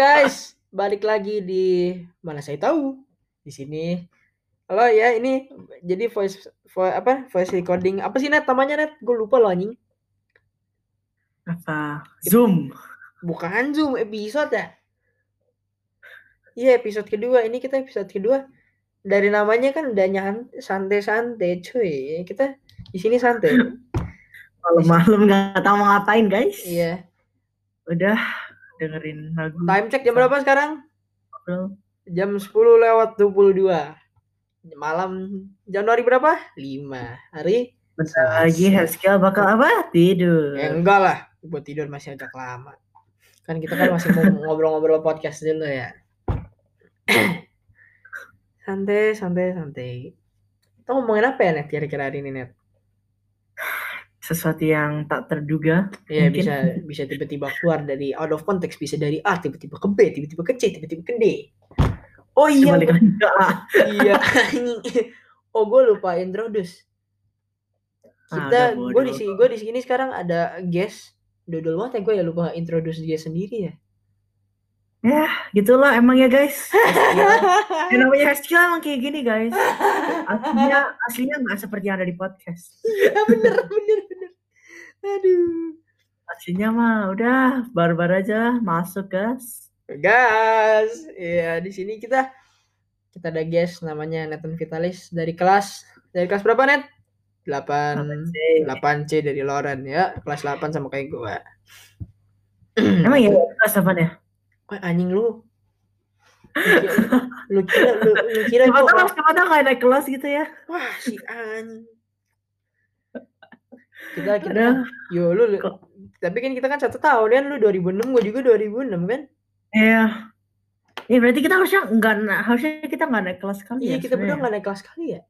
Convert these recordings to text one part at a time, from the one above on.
Guys, balik lagi di mana saya tahu di sini. Halo ya, ini jadi voice, voice apa voice recording apa sih net namanya net? Gue lupa loh anjing. Apa? Zoom. Bukan Zoom episode ya? Iya episode kedua. Ini kita episode kedua. Dari namanya kan udah santai-santai cuy. Kita di sini santai. Malam-malam nggak tahu mau ngapain guys. Iya. Udah dengerin lagu. Time check jam berapa sekarang? Jam 10 lewat 22. Malam Januari berapa? 5. Hari Bentar lagi Haskell bakal apa? Tidur. Ya enggak lah, buat tidur masih agak lama. Kan kita kan masih mau ngobrol-ngobrol podcast dulu ya. santai, santai, santai. Kita ngomongin apa ya Net kira-kira hari ini Net? Sesuatu yang tak terduga. Ya Mungkin. bisa bisa tiba-tiba keluar dari out of context, bisa dari A tiba-tiba ke B, tiba-tiba ke C, tiba-tiba ke D. Oh iya, iya. oh gue lupa introduce. Kita, Ah, gue di sini, gue di sini sekarang ada guest. Dodol banget ya gue ya lupa introduce dia sendiri ya. Ya, gitulah emang ya guys. Ya, namanya Haskell emang kayak gini guys. Aslinya aslinya nggak seperti yang ada di podcast. ya bener bener aduh Aslinya mah udah barbar aja masuk guys. gas ya di sini kita kita ada guest namanya Nathan Vitalis dari kelas dari kelas berapa net 8 8C. 8C dari Loren ya kelas 8 sama kayak gue Emang ya kelas apa ya? Wah, anjing lu lu kira lu, lu kira Siapa gua tahu siapa tahu naik kelas gitu ya. wah si anjing kita kita yo lu, Kok- tapi kan kita kan satu tahun kan lu 2006 gue juga 2006 kan Iya. Ya berarti kita harusnya enggak na- harusnya kita nggak naik kelas kali iya ya. kita berdua nggak naik kelas kali ya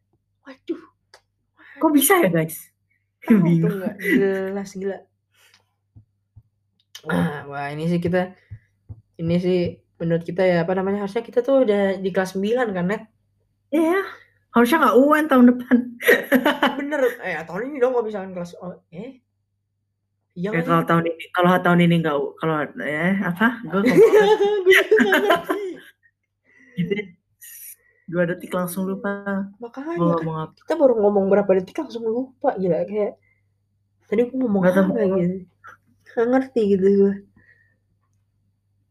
waduh Kok bisa ya guys? Tahu Bingung. nggak jelas gila. Ah, wah ini sih kita ini sih menurut kita ya apa namanya harusnya kita tuh udah di kelas 9 kan net Iya. Harusnya nggak UN tahun depan. bener. Eh tahun ini dong kalau misalkan kelas oh, eh? Iya Ya, kalau tahun ini kalau tahun ini nggak kalau eh apa? Gue gitu. Dua detik langsung lupa. Makanya kan ngomong apa. kita baru ngomong berapa detik langsung lupa gila kayak tadi gue ngomong tahu apa gitu. Nggak ngerti gitu gue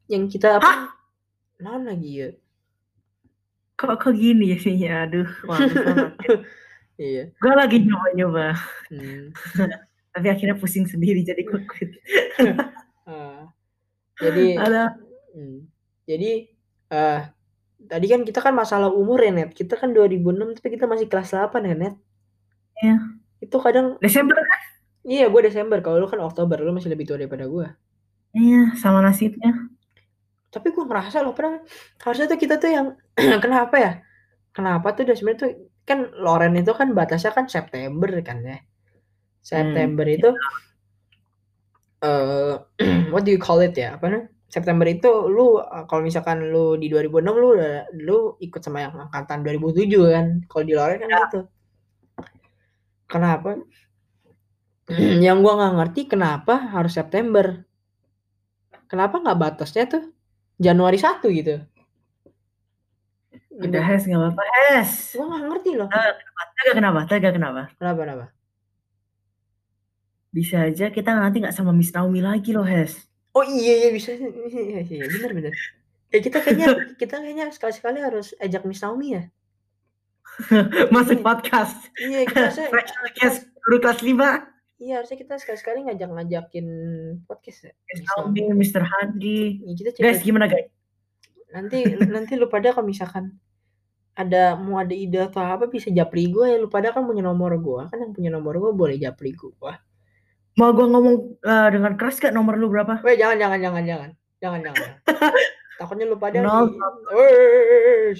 yang kita apa? Non lagi ya Kok kok gini ya Aduh, malu banget. iya Gue lagi nyoba-nyoba, hmm. tapi akhirnya pusing sendiri jadi gue quit. Ah, jadi Ada. Hmm. Jadi eh tadi kan kita kan masalah umur ya net. Kita kan 2006 tapi kita masih kelas 8 ya net. Iya. Itu kadang Desember kan? iya gue Desember kalau lu kan Oktober lu masih lebih tua daripada gue. Iya, sama nasibnya. Tapi gue ngerasa loh pernah harusnya tuh kita tuh yang kenapa ya? Kenapa tuh udah sebenarnya tuh kan Loren itu kan batasnya kan September kan ya. September itu eh what do you call it ya? Apa namanya? September itu lu eh, kalau misalkan lu di 2006 lu lu ikut sama yang angkatan 2007 kan. Kalau di Loren kan gitu. Kenapa? yang gua nggak ngerti kenapa harus September. Kenapa nggak batasnya tuh Januari 1 gitu? Udah Hes, nggak apa-apa Hes. Gua nggak ngerti loh. Tega kenapa? Tega kenapa? Kenapa kenapa? Bisa aja kita nanti nggak sama Miss Naomi lagi loh Hes. Oh iya iya bisa iya, iya, bener bener. Ya kita kayaknya kita kayaknya sekali-sekali harus ajak Miss Naomi ya. Masuk podcast. Iya kita harusnya, Special guest guru kelas 5. Iya harusnya kita sekali-sekali ngajak-ngajakin podcast ya. Naomi. Mr. Handi. Iya, kita Guys, gimana guys? nanti nanti lu pada kalau misalkan ada mau ada ide atau apa bisa japri gue ya lu pada kan punya nomor gue kan yang punya nomor gue boleh japri gue. Mau gua ngomong eh, dengan keras gak nomor lu berapa? Weh jangan jangan jangan jangan jangan jangan. Takutnya lu pada di, Wes.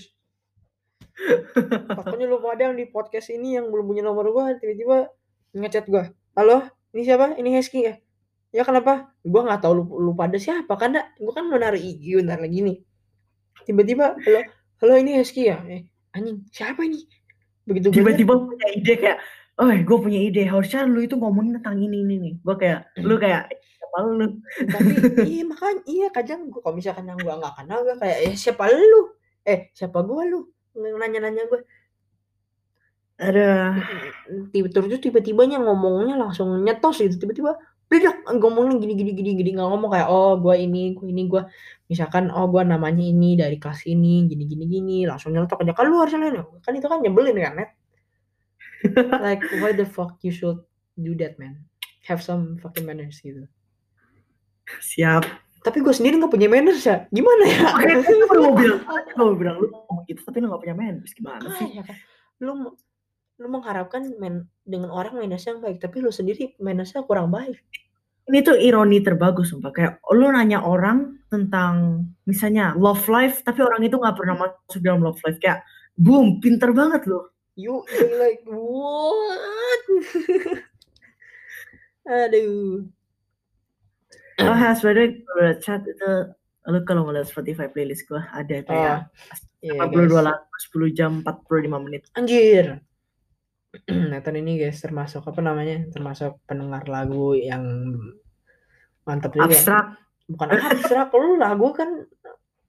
Takutnya lu pada yang di podcast ini yang belum punya nomor gua tiba-tiba ngechat gua. Halo, ini siapa? Ini Heski ya? Ya kenapa? Gua nggak tahu lu, lu pada siapa karena gua kan mau naruh IG bentar lagi nih. Tiba-tiba halo, halo ini Heski ya? Eh, anjing, siapa ini? Begitu Tiba-tiba punya ide kayak, oh gue punya ide, harusnya lu itu ngomongin tentang ini ini nih. Gue kayak, lu kayak siapa lu? Tapi iya makanya iya kadang gua kalau misalkan yang gua nggak kenal gua kayak, "Eh siapa lu? Eh siapa gua lu?" Nanya-nanya gua. Aduh. Tiba terus tiba-tibanya ngomongnya langsung nyetos gitu, tiba-tiba bledek ngomongnya gini gini gini gini, nggak ngomong kayak, "Oh gua ini gua ini gua misalkan, oh gua namanya ini dari kelas ini, gini gini gini," langsung nyeletuk aja, "Kan lu harusnya" kan itu kan nyebelin kan, Net. Like why the fuck you should do that man? Have some fucking manners gitu. Siap. Tapi gua sendiri nggak punya manners ya, gimana ya? Gua baru mau bilang gua mau bilang lu ngomong gitu tapi lu nggak punya manners, gimana sih? Makanya kan, lu lu mengharapkan men dengan orang manners-nya yang baik, tapi lu sendiri manners-nya kurang baik. Ini tuh ironi terbagus sumpah, kayak lu nanya orang tentang misalnya love life, tapi orang itu nggak pernah masuk dalam love life, kayak boom, pinter banget lu. You like, what? Aduh. Oh, Has, liat chat itu lu kalau ngeliat Spotify playlist gua ada kayak Iya, 42 guys. lagu, 10 jam, 45 menit. Anjir. Nathan ini guys termasuk apa namanya? Termasuk pendengar lagu yang mantap juga. Abstrak. Bukan abstrak, lu lagu kan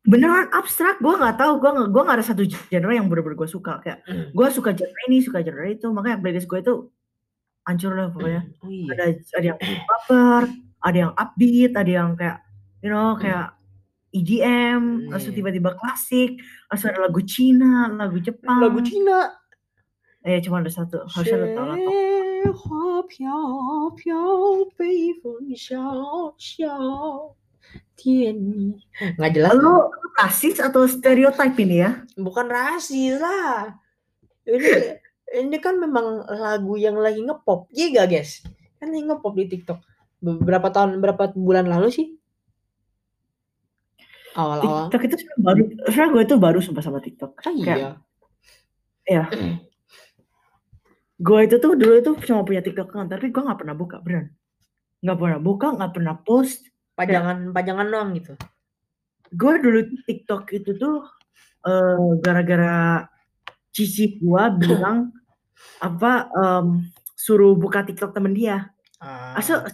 Beneran abstrak, gua nggak tahu, gua nggak gua nggak ada satu genre yang bener-bener gua suka, kayak gua suka genre ini, suka genre itu, makanya playlist gua itu hancur lah pokoknya. Oh iya. Ada ada yang baper, ada yang upbeat, ada yang kayak you know kayak EDM, langsung Hmm. tiba-tiba klasik, langsung ada lagu Cina, lagu Jepang. Lagu Cina. Eh cuma ada satu, harusnya lu tahu lah. 雪花飘飘，北风萧萧，甜蜜。Nggak jelas. Lu rasis atau stereotype ini ya? Bukan rasis lah. Ini ini kan memang lagu yang lagi ngepop. Iya gak guys? Kan lagi ngepop di TikTok. Beberapa tahun, berapa bulan lalu sih? Awal-awal. TikTok itu sebenarnya baru, sebenarnya gue itu baru sumpah sama TikTok. Ah, Kayak, iya. ya. gue itu tuh dulu itu cuma punya TikTok kan, tapi gue nggak pernah buka, beneran. Nggak pernah buka, nggak pernah post. Pajangan pajangan doang gitu. Gue dulu TikTok itu tuh eh, gara-gara cici gue bilang apa em, suruh buka TikTok temen dia. Ah, Asal,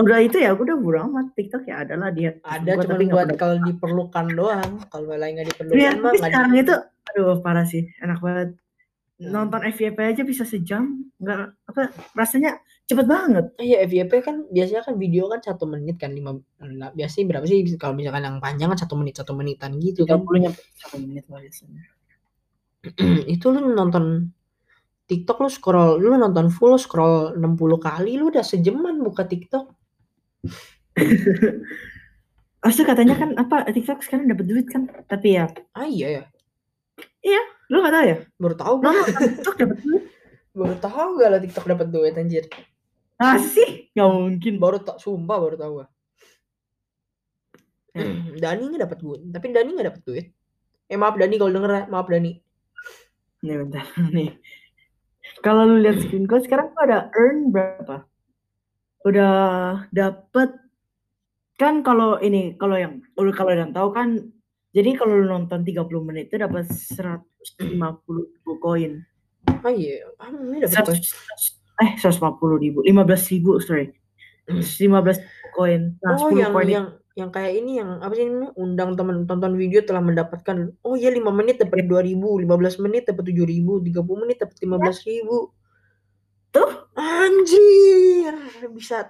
udah itu ya, gue udah bodo amat TikTok ya adalah dia. ada Gua cuma buat kalau diperlukan doang. Kalau lagi nggak diperlukan mah tapi sekarang di- itu aduh parah sih, enak banget. Hmm. Nonton FYP aja bisa sejam, nggak apa rasanya cepet banget. Iya FYP kan biasanya kan video kan satu menit kan lima nah, biasanya berapa sih kalau misalkan yang panjang kan satu menit satu menitan gitu kan. 30 nyampe satu menit lah biasanya. itu lu nonton TikTok lu scroll lu nonton full scroll 60 kali lu udah sejaman buka TikTok. Asli katanya kan apa TikTok sekarang dapat duit kan, tapi ya. Ah iya ya lu nggak tahu ya? baru tahu gua Nonton TikTok dapat duit? baru tahu gak lah TikTok dapat duit anjir Masih? Nggak mungkin. baru tak sumpah baru tahu gua Ya. Dani nggak dapat duit tapi Dani nggak dapat duit eh maaf Dani kalau denger ya, maaf Dani Nih bentar nih. Kalau lu lihat screen gua sekarang gua ada earn berapa? Udah dapet kan kalau ini kalau yang kalau yang tahu kan jadi kalau lu nonton 30 menit itu dapat 150 ribu koin. ah iya ah ini dapat duit 100 eh 150 ribu 15 ribu sorry. 15 koin. Nah Oh 10 yang koin yang yang kayak ini yang apa sih namanya undang teman tonton video telah mendapatkan. Oh iya 5 menit dapat 2000 15 menit dapat 7000 30 menit dapat 15000 Tuh. anjir bisa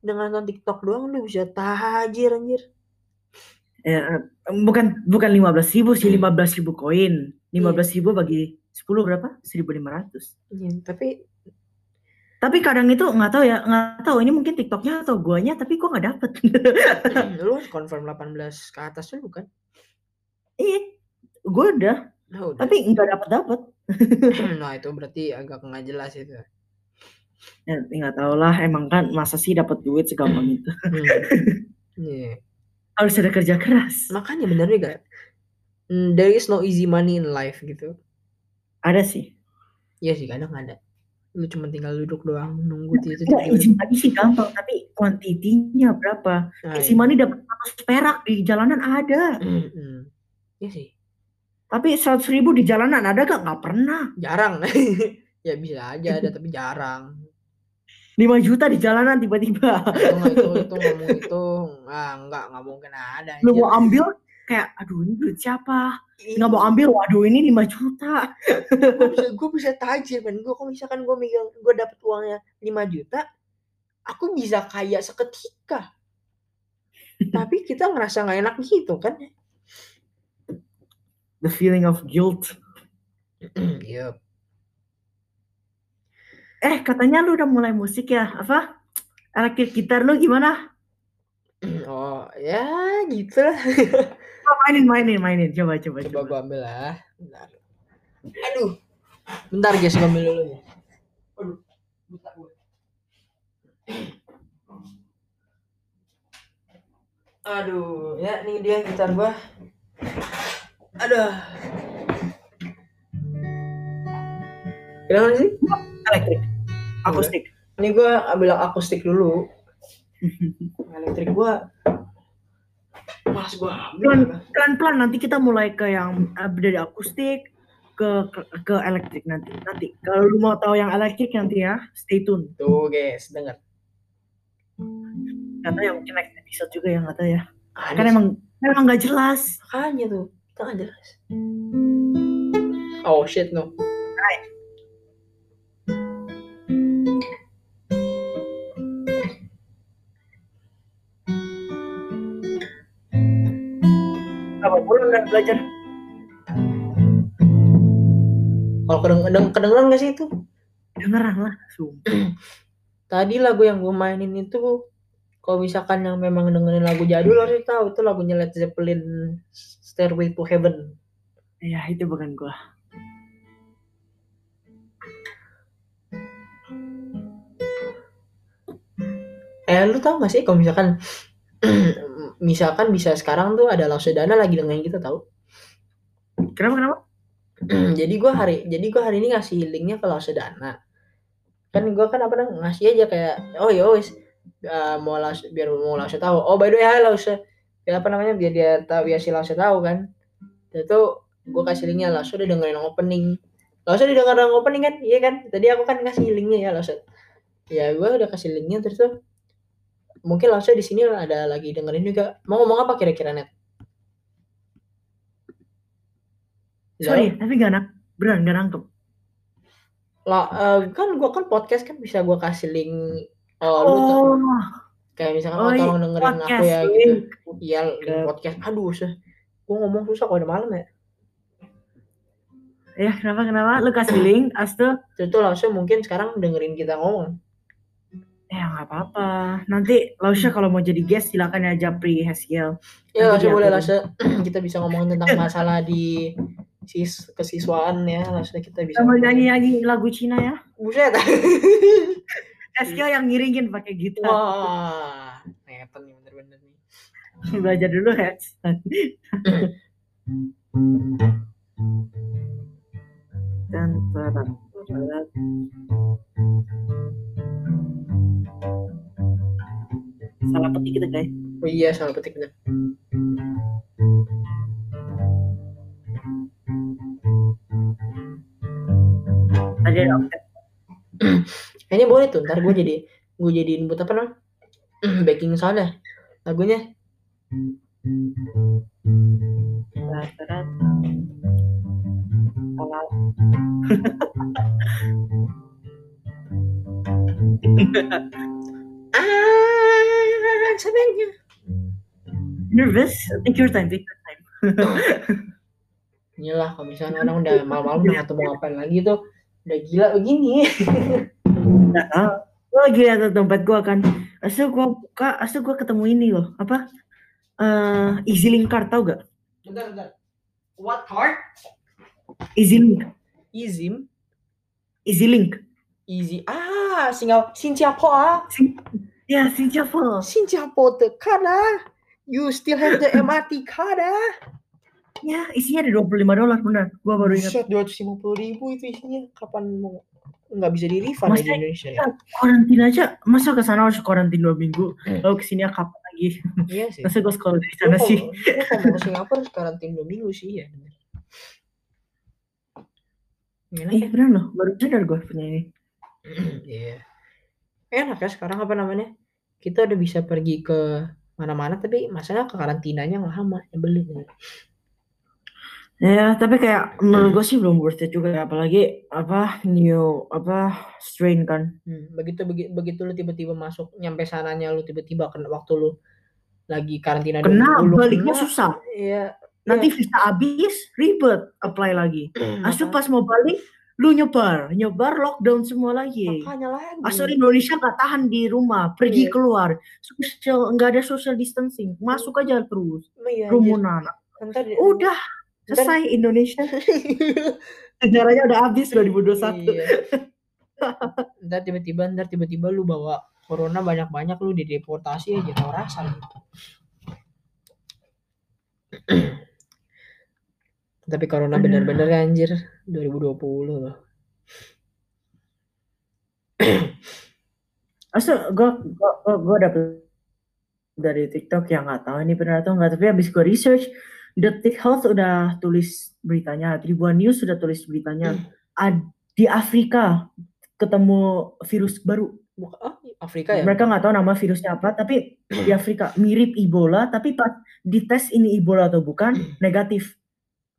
dengan nonton TikTok doang lu bisa tahajir anjir ya, bukan bukan 15 ribu sih 15 ribu koin. 15 ribu bagi 10 berapa? 1500 Iya, tapi tapi kadang itu nggak tahu ya nggak tahu ini mungkin TikToknya atau guanya tapi gua nggak dapet? Lu confirm 18 ke atas dulu kan? Iya gua udah nah, udah. tapi nggak dapet dapet. Nah itu berarti agak nggak jelas itu. Ya nggak tahu lah emang kan masa sih dapet duit segampang itu. Hmm. Iya. Harus ada kerja keras makanya bener juga Mm, there is no easy money in life gitu ada sih Iya sih kadang ada. Lu cuma tinggal duduk doang nunggu itu Enggak, easy money sih gampang, tapi kuantitinya berapa? Nah, Easy money dapat 100 perak di jalanan ada. Mm-mm. Iya sih. Tapi 100 ribu di jalanan ada gak? Nggak pernah. Jarang. ya bisa aja ada tapi jarang. 5 juta di jalanan tiba-tiba. itu nggak itu itu ngomong itu nggak nggak nggak mungkin ada Lu mau ambil kayak aduh ini duit siapa? Nggak mau ambil, waduh ini 5 juta. gue bisa gue bisa tajir men gue kalau misalkan gue megang gue dapet uangnya 5 juta aku bisa kaya seketika tapi kita ngerasa nggak enak gitu kan The feeling of guilt. iya Eh katanya lu udah mulai musik ya? Apa? Elektrik gitar lu gimana? oh ya gitu lah Oh, mainin mainin mainin coba coba coba coba. gue ambil lah bentar aduh bentar guys gue ambil dulu ya aduh buta gue aduh ya nih dia gitar gue aduh Kenapa sih? Elektrik. Akustik. Ini gue ambil yang akustik dulu. Elektrik gue Mas gue ambil. Pelan-pelan nanti kita mulai ke yang dari akustik ke, ke ke elektrik nanti. Nanti kalau lu mau tahu yang elektrik nanti ya, stay tune. Tuh guys, denger. Karena yang mungkin next episode juga yang kata ya. Ada Kan emang emang nggak jelas. makanya tuh kita nggak jelas. Oh shit no. Apa dan belajar? Kalau kedeng kedeng kedengeran gak sih itu? Dengeran lah, sumpah. Tadi lagu yang gue mainin itu kalau misalkan yang memang dengerin lagu jadul harus tahu itu lagunya Led Zeppelin Stairway to Heaven. Ya itu bukan gua. Eh lu tau gak sih kalau misalkan misalkan bisa sekarang tuh ada Lausudana lagi dengan kita tahu. Kenapa kenapa? jadi gua hari jadi gua hari ini ngasih linknya ke Lausudana. Kan gua kan apa ngasih aja kayak oh ya wis eh, mau Laus biar mau Laus tahu. Oh by the way hai Laus. Ya apa namanya biar dia tahu biar si Laus tahu kan. Itu gua kasih linknya Laus udah dengerin opening. Laus udah dengerin opening kan? Iya kan? Tadi aku kan ngasih linknya ya Laus. Ya gua udah kasih linknya terus tuh mungkin Laus di sini ada lagi dengerin juga. Mau ngomong apa kira-kira net? Sorry, tapi gak nak, beneran gak nangkep. lah eh, kan gua kan podcast kan bisa gua kasih link oh, lu kayak misalkan oh, oh, tolong dengerin aku podcast ya gitu iya link podcast aduh susah gua ngomong susah kalau udah malam ya Ya kenapa kenapa? Lu kasih link, astu. itu langsung mungkin sekarang dengerin kita ngomong Ya nggak apa-apa. Nanti Lausya kalau mau jadi guest silakan ya Japri Hesiel. ya langsung boleh langsung kita bisa ngomongin tentang masalah di sis kesiswaan ya langsung kita bisa Sama nyanyi nyanyi lagu Cina ya. buset Hesiel yang ngiringin pakai gitar. wah neten nih bener-bener nih Belajar dulu ya. Dan tarat, Salah petik kita guys. oh iya salah petik Tadi ada offset. kayaknya boleh tuh ntar gue jadi gue jadiin buat apa namanya? Backing sound ya lagunya. Ah senangnya Nervous? Take your time, take your time. Inilah kalau misalnya orang udah malam-malam udah ketemu ngapain lagi tuh udah gila begini. Nah, gue lagi lihat dompet gue kan. Asal gue buka, asal gue ketemu ini loh. Apa? Eh, EasyLink card tau gak? Bentar, bentar. What heart? EasyLink, Easy, EasyLink. easy. Ah, Singapura, Singapura, Ya, Singapore. Singapura the kada. You still have the MRT kada. Ya, isinya ada 25 dolar benar. Gue baru ingat. 250 ribu itu isinya. Kapan mau nggak bisa di refund di Indonesia ya? Karantin aja, masa ke sana harus karantin dua minggu, Hmm. lalu ke sini kapan lagi? Iya sih. Masa gue sekolah Lu sana kalau- sih? lu kalau mau ke Singapura sekarang dua minggu sih ya. bener. Gimana Iya ya? benar loh, baru sadar gue punya ini. Iya. Enak ya sekarang apa namanya kita udah bisa pergi ke mana-mana tapi masalah ke karantinanya lama nyebelin ya. Ya, tapi kayak menurut gue sih belum worth it juga ya. Apalagi apa new apa strain kan. Hmm, begitu begitu begitu lu tiba-tiba masuk nyampe sananya lu tiba-tiba kena waktu lu lagi karantina Kena dulu baliknya susah. Iya. Nanti iya. visa habis ribet apply lagi. Asu pas mau balik lu nyebar, nyebar lockdown semua lagi. Makanya lagi. Asal Indonesia nggak tahan di rumah, pergi Iya. keluar, social nggak ada social distancing, masuk aja terus Iya, kerumunan. Ntar, Udah selesai Indonesia. Sejarahnya udah habis 2021. Iya. ntar tiba-tiba ntar tiba-tiba lu bawa corona banyak-banyak lu dideportasi aja tau rasa lu. Tapi corona bener-bener anjir. 2020 loh. Asal gue gue gue dapet dari TikTok yang nggak tahu ini benar atau nggak tapi habis gue research Detik Health udah tulis beritanya Tribuan News sudah tulis beritanya. Ad, di Afrika ketemu virus baru. Oh, Afrika ya? mereka nggak tahu nama virusnya apa tapi di Afrika mirip Ebola tapi pas dites ini Ebola atau bukan negatif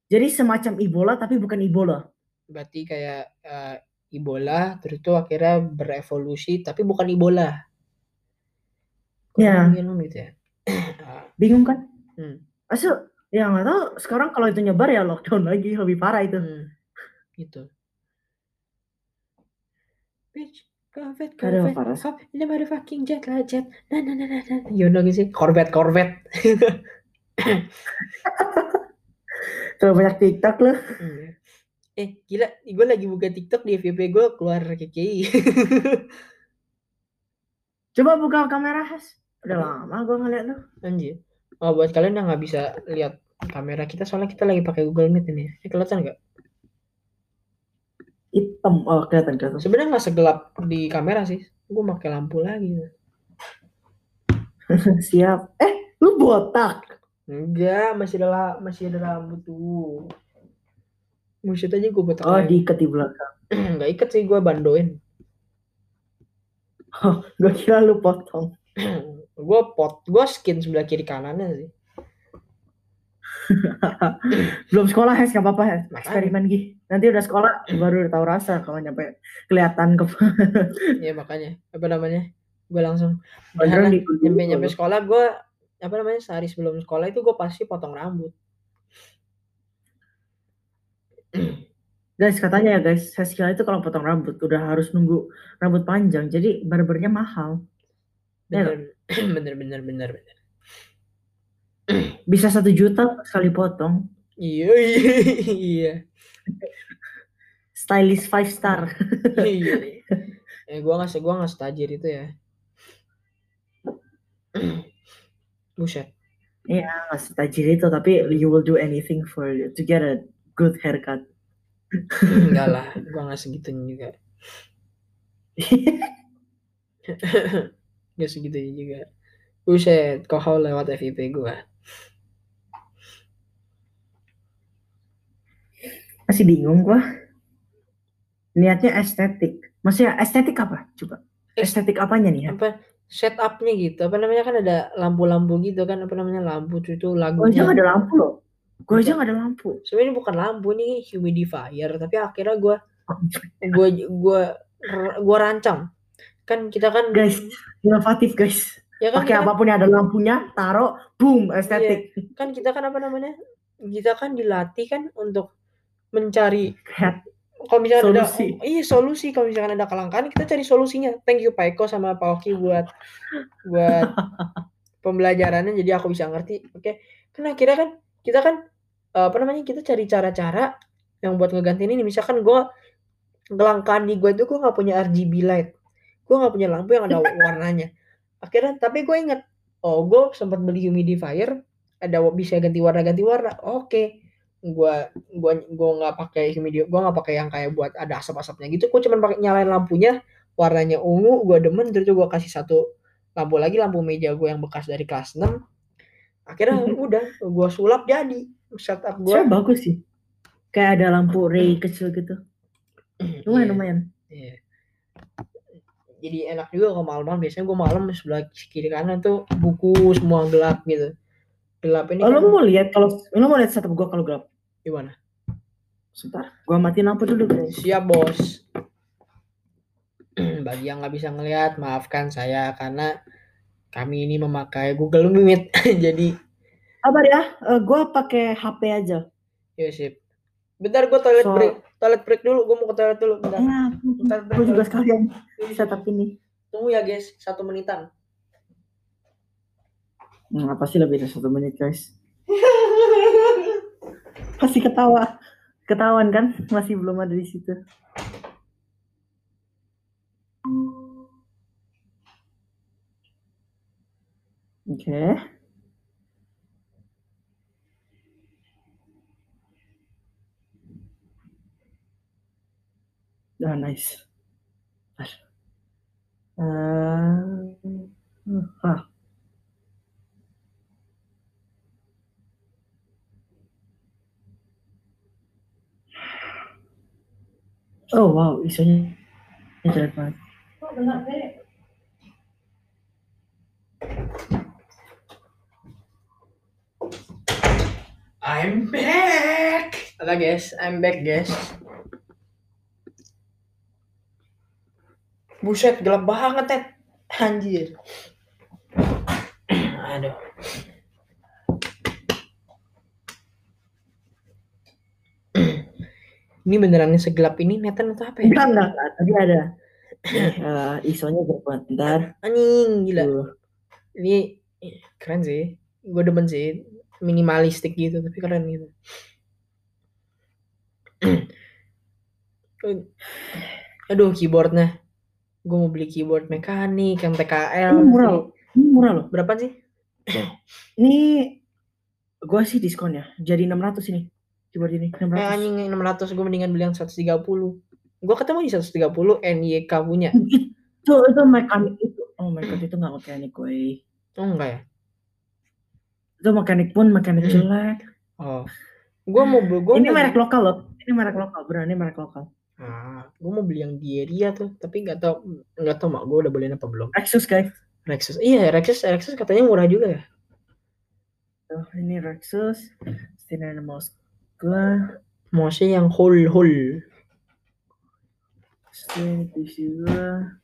jadi semacam Ebola tapi bukan Ebola Berarti kayak uh, Ebola terus itu akhirnya berevolusi tapi bukan Ebola. Ya. gitu ya? bingung kan Hmm. Asal ya nggak tahu sekarang kalau itu nyebar ya lockdown lagi lebih parah itu Hmm. Gitu. Bitch, Corvette, Aduh, Corvette, parah. hop in the motherfucking jet lah jet. Nah, nah, nah, nah, nah. You know gitu sih? Corvette, Corvette. Terlalu banyak TikTok loh Hmm. Eh, gila, gue lagi buka TikTok di FYP gue keluar KKI. coba buka kamera Has udah lama gue ngeliat lu Anjir. Oh, buat kalian yang nggak bisa lihat kamera kita, soalnya kita lagi pakai Google Meet ini. Eh, kelihatan nggak? hitam oh kelihatan kelihatan Sebenarnya nggak segelap di kamera sih. Gue pakai lampu lagi. siap eh lu botak Enggak, masih ada la- masih ada rambut tuh. Buset aja gue botak. oh diikat di belakang Nggak ikat sih gue bandoin. gue kira lu potong gue pot, gue skin sebelah kiri kanannya sih. belum sekolah Has nggak apa-apa Makanya. eksperimen gih nanti udah sekolah baru tahu rasa kalau nyampe kelihatan ke Ya makanya apa namanya? Gue langsung Karena di nyampe nyampe sekolah gue apa namanya sehari sebelum sekolah itu gue pasti potong rambut. guys katanya ya guys Haskell itu kalau potong rambut udah harus nunggu rambut panjang jadi barbernya mahal Bener, bener, bener, bener, bener. bisa satu juta sekali potong Iya, iya, iya, stylist five star iya. Eh, gue nggak, gua nggak setajir itu ya. Buset. nggak setajir itu tapi you will do anything for to get a good haircut Enggak lah, gue nggak segitunya juga. Gak segitunya juga. Buset, kok kau lewat FIP gue. masih bingung gua niatnya estetik maksudnya estetik apa coba estetik apanya nih ya Apa setupnya gitu? Apa namanya kan ada lampu-lampu gitu kan? Apa namanya lampu itu gua aja lagunya. nggak ada lampu loh gua aja nggak ada lampu Sebenarnya ini bukan lampu ini humidifier, tapi akhirnya gue gue gue gue rancang. Kan kita kan guys inovatif guys ya kan, pakai kan apa pun yang ada lampunya taruh boom estetik kan kita kan apa namanya? Kita kan dilatih kan untuk mencari Kreat- kalau misalkan Solusi. ada iya solusi kalau misalkan ada kelangkaan kita cari solusinya. Thank you Pak Eko sama Pak Oki buat buat pembelajarannya jadi aku bisa ngerti. Oke. Kan akhirnya kan kita kan eh, apa namanya? Kita cari cara-cara yang buat ngegantiin ini misalkan gua kelangkaan di gue itu gue nggak punya RGB light. Gue nggak punya lampu yang ada warnanya. Akhirnya tapi gue inget oh gue sempat beli humidifier ada bisa ganti warna ganti warna. Oke. Gua gua gua nggak pakai humidifier, gua nggak pakai yang kayak buat ada asap-asapnya gitu. Gue cuma pakai nyalain lampunya warnanya ungu, gua demen terus gua kasih satu lampu lagi lampu meja gue yang bekas dari kelas 6. Akhirnya udah gua sulap jadi setup gua. Sebenarnya bagus sih kayak ada lampu ray kecil gitu lumayan lumayan Iya. jadi enak juga kalau malam-malam biasanya gue malam sebelah kiri kanan tuh buku semua gelap gitu gelap ini Oh, kan. lo mau lihat kalau lo mau lihat setup gua kalau gelap? gimana? Sebentar, gua matiin lampu dulu, guys. siap bos. Bagi yang nggak bisa ngelihat maafkan saya karena kami ini memakai Google Meet. Jadi Sabar ya, eh, gua pakai HP aja. ya sip. Bentar gue toilet So- break. Toilet break dulu gue mau ke toilet dulu. Bentar. Ya, bentar, bentar, gua juga sekalian setup ini. tunggu ya guys. Satu menitan Hmm, pasti lebih dari satu menit, guys. Pasti ketawa. Ketahuan kan? Masih belum ada di situ. Oke. Ah, nice. Bentar. Eh, ah. Oh wow, isunya jelek banget. I'm back. Halo guys I'm back guys. Buset gelap banget Ted. Anjir. Aduh ini benerannya segelap ini netan atau apa ya? Enggak, enggak, enggak. Tadi ada. Eh, isonya. Bentar. Anjing gila. Tuh. Ini keren sih. Gue demen sih. Minimalistik gitu tapi keren gitu. Aduh keyboardnya. Gue mau beli keyboard mekanik yang TKL. Ini murah loh. Ini murah loh. Berapa sih? Ini gua sih diskon ya. Jadi 600 ini. Keyboard ini Eh 600. anjing 600 gue mendingan beli yang 130. Gue ketemu di 130 NYK punya. Itu itu mekanik itu. Oh my god, itu nggak mekanik gue. Oh enggak ya? Itu mekanik pun mekanik jelek. Oh. Gue mau beli gue Ini merek lokal loh. Ini merek lokal, beneran ini merek lokal. Ah, gue mau beli yang Dieria tuh, tapi nggak tau nggak tau mak gue udah beliin apa belum. Lexus guys. Lexus, iya Lexus, Lexus katanya murah juga ya. Tuh, ini Lexus. Gua. Sini PC gua.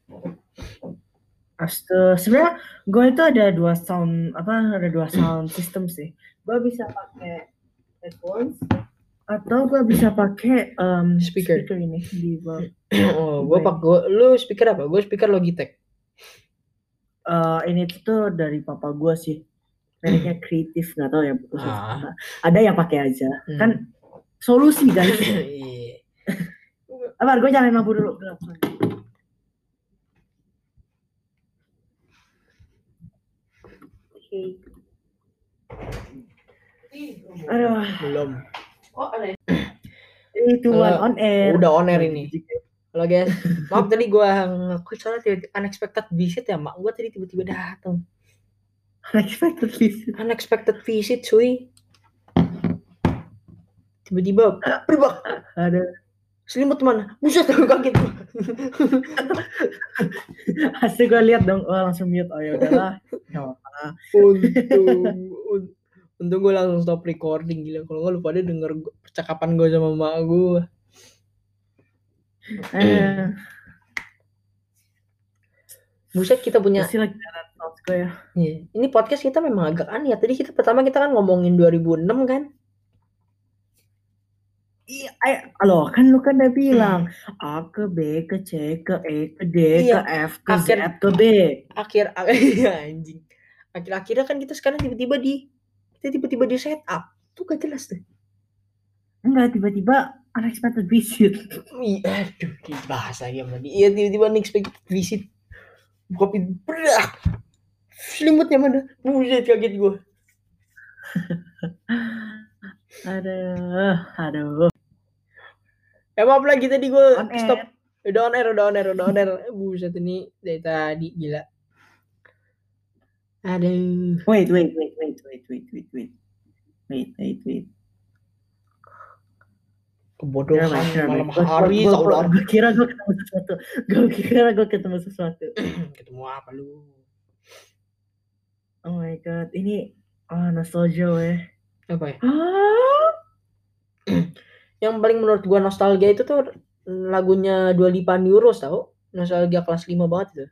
Astaga, sebenarnya gue itu ada dua sound apa ada dua sound system sih. Gue bisa pakai headphones atau gue bisa pakai um, Speaker. ini di bawah. oh, gue pak gue, lu speaker apa? Gue speaker Logitech. Eh, ini tuh dari papa gue sih. Mereknya kreatif nggak tahu ya. Ah. Ada yang pakai aja. Hmm. Kan solusi guys. Iya. Apa gue nyalain lampu dulu. Gelap. Oke. Aduh, Belum. Oh, ada. itu Halo. one on air. Udah on air ini. Halo guys, maaf tadi gue ngaku soalnya tiba unexpected visit ya mak gue tadi tiba-tiba datang. Unexpected visit. Unexpected visit cuy. Tiba-tiba, berbak, Ada. selimut mana? Buset, aku kaget. Asli gue lihat dong, oh langsung mute. Oh ya udahlah. Untung un- untung gue langsung stop recording gila kalau nggak lu pada denger percakapan gue sama mak gue Eh, buset kita punya pasti lagi thoughts gue ya. Iya. ini podcast kita memang agak aneh ya. Tadi kita pertama kita kan ngomongin 2006 kan? Iya, eh, loh kan lu kan udah bilang A ke B ke C ke E ke D Iya, ke F ke Z akhir- ke B. akhir iya, anjing. Akhir akhirnya kan kita sekarang tiba-tiba di kita tiba-tiba di setup. Tuh gak jelas tuh Enggak, tiba-tiba unexpected visit. Ih, aduh bahasa ya tadi iya tiba-tiba unexpected visit. Buka pintu berak selimutnya mana buset kaget gue Aduh, aduh. Eh maaf lagi tadi gue stop. Udah on air, udah on air, udah on air. Buset ini dari tadi gila. Aduh. Wait, wait, wait, wait, wait, wait, wait, wait. Wait, wait, wait. kebodohan malam hari gua kira gue ketemu sesuatu gue kira gue ketemu sesuatu ketemu apa lu oh my god ini ah nostalgia weh. Apa ya? Yang paling menurut gua nostalgia itu tuh lagunya Dua Lipa Neuros tau? Nostalgia kelas 5 banget itu.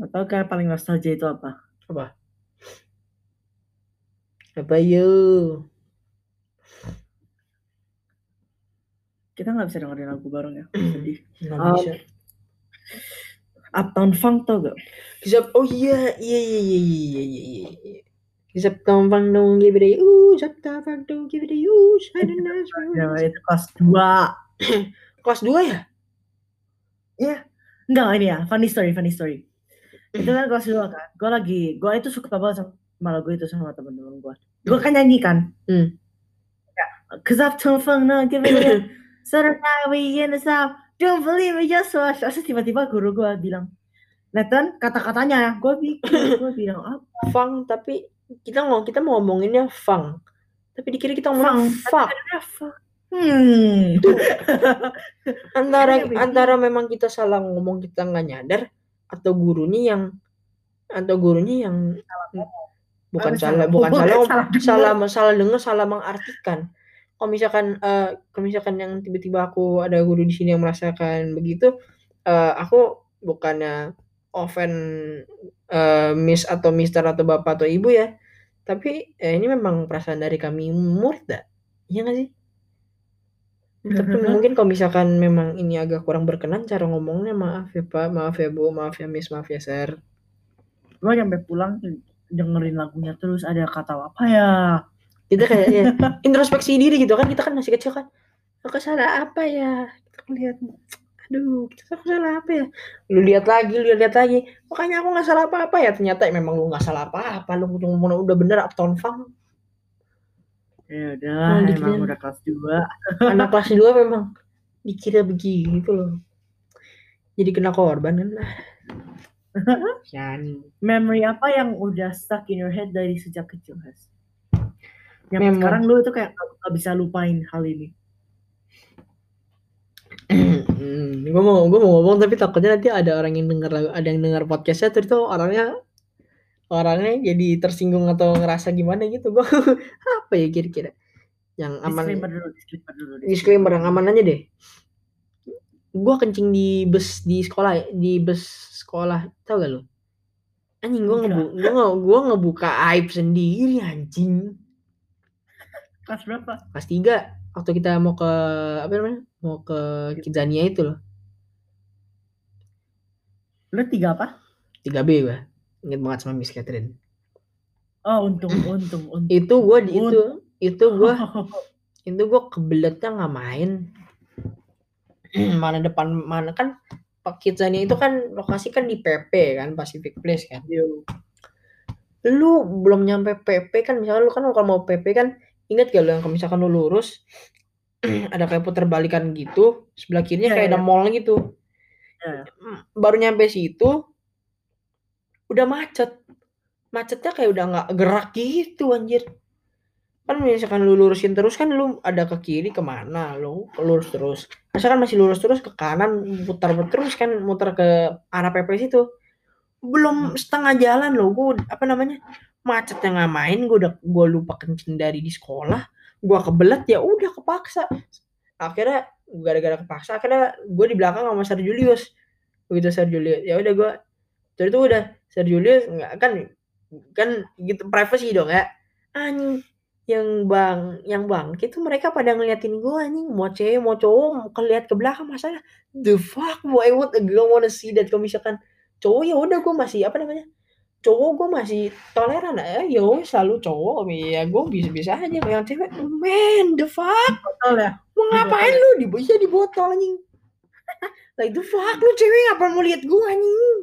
Gak tau kan paling nostalgia itu apa. Apa? Apa yuk kita nggak bisa dengerin lagu bareng ya sedih. Nggak Um, bisa Uptown Funk tau gak? Kisah, oh iya, iya, iya, iya, iya, iya, iya, iya. Kisah tampang dong, give it a you, kisah tampang dong, give it a you, shine a nice ya itu kelas 2 Kelas 2 ya? enggak ini ya funny story funny story. Itu kan kelas 2 kan. Gue lagi gue itu suka banget sama lagu itu sama temen-temen gue gue kan nyanyi kan? Hmm. ya cause Uptown Funk no give it a Saturday night we in the south don't believe me just watch terus tiba-tiba guru gue bilang Nathan kata-katanya. Ya gue bikin gue bilang apa Fang, tapi kita ngomong kita mau ngomonginnya fang. Tapi dikira kita ngomong fuck. hmm. Antara antara memang kita salah ngomong kita nggak nyadar atau gurunya yang atau gurunya yang bukan salah salah. bukan salah salah salah salah dengar salah mengartikan kalau misalkan eh kalau misalkan yang tiba-tiba aku ada guru di sini yang merasakan begitu eh aku bukannya offend eh, miss atau mister atau bapak atau ibu ya tapi eh, ini memang perasaan dari kami murid dah iya nggak sih? Tapi mungkin kalau misalkan memang ini agak kurang berkenan cara ngomongnya maaf ya pak maaf ya bu maaf ya miss maaf ya sir. Gue nyampe pulang dengerin lagunya terus ada kata apa ya kita kayak ya, introspeksi diri gitu kan kita kan masih kecil kan. Aku salah apa ya? Kita lihat aduh kita aku salah apa ya? Lu lihat lagi lu lihat lagi. Makanya aku nggak salah apa apa ya. Ternyata memang lu nggak salah apa apa lu cuma udah bener uptown funk ya udah Oh, emang udah kelas 2 anak kelas 2 memang dikira begitu loh. Jadi kena korban kan lah. Yani. memory apa yang udah stuck in your head dari sejak kecil Has? Yang Memori. sekarang lu itu kayak gak, bisa lupain hal ini. hmm, gue mau gue mau ngomong tapi takutnya nanti ada orang yang dengar ada yang dengar podcastnya terus tuh orangnya orangnya jadi tersinggung atau ngerasa gimana gitu. Gue apa ya kira-kira? Yang aman Disclaimer dulu, disclaimer dulu. disclaimer yang aman aja deh. Gue kencing di bus di sekolah di bus sekolah. Tau gak lo anjing gue ngebu gue nge gue ngebuka aib sendiri anjing Kelas berapa? kelas tiga waktu kita mau ke apa namanya mau ke Kidzania itu loh Lu tiga apa? 3B gue inget banget sama Miss Catherine Oh untung, untung, untung. itu gue di itu itu gue itu gue kebeletnya nggak main mana depan mana kan Pak Kidzania itu kan lokasi kan di PP kan Pacific Place kan lu belum nyampe PP kan misalnya lu kan kalau mau PP kan inget gak lu yang kalau misalkan lu lurus ada kayak puter balikan gitu sebelah kirinya Iya, kayak ada iya. mall gitu. Iya. Mm, baru nyampe situ udah macet. Macetnya kayak udah nggak gerak gitu anjir. Kan misalkan lu lurusin terus kan lu ada ke kiri ke mana lu lurus terus. Misalkan masih lurus terus ke kanan putar terus kan muter ke arah PP situ belum setengah jalan loh gue apa namanya macetnya nggak main gue udah gue lupa kencing dari di sekolah gue kebelet ya udah kepaksa. Akhirnya gara-gara kepaksa akhirnya gue di belakang sama Sir Julius. Begitu Sir Julius ya udah gue jadi itu udah Sir Julius nggak kan kan gitu privacy dong ya. Anjing yang bang yang bang itu mereka pada ngeliatin gue anjing mau cewek mau cowok mau keliat ke belakang masalah. The fuck boy what a girl wanna see that kalau misalkan cowok ya udah gue masih apa namanya cowok gue masih toleran eh ya wes, selalu cowok ya gue bisa bisa aja yang cewek man the fuck Betul ya? mau ngapain lu di bisa di botol anjing like the fuck lu cewek ngapain mau lihat gue anjing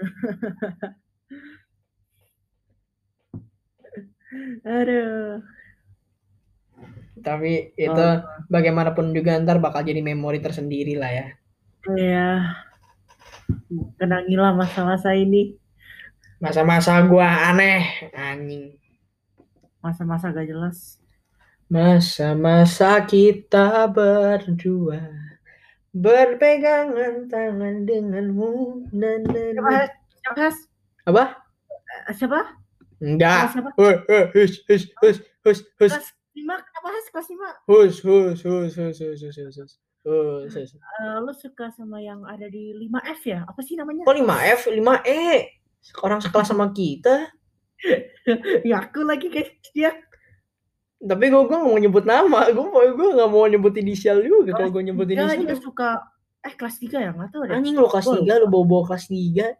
Aduh. tapi itu Oh. bagaimanapun juga ntar bakal jadi memori tersendiri lah ya Iya. Kenangilah masa-masa ini. masa-masa gua aneh anjing Masa-masa gak jelas. Masa-masa kita berdua berpegangan tangan denganmu. Na, na, Siapa? Apa? Eh, Siapa? Enggak. Siapa? Hus, hus, hus, hus, hus, hus, Kelas 5? Kenapa Has? Kelas 5? hus, hus, hus, hus, hus, hus, hus, hus, hus. Eh, lu suka sama yang ada di 5F ya? Apa sih namanya? Kok 5F, 5E? Orang sekelas sama kita. Ngaku lagi guys dia. Tapi gue gue nggak mau nyebut nama. Gue gue nggak mau nyebut inisial juga. Kalau gue nyebut Dia inisial. juga suka eh kelas 3 ya? Enggak tahu deh. Anjing lo kelas Gua 3, lo bawa-bawa kelas 3.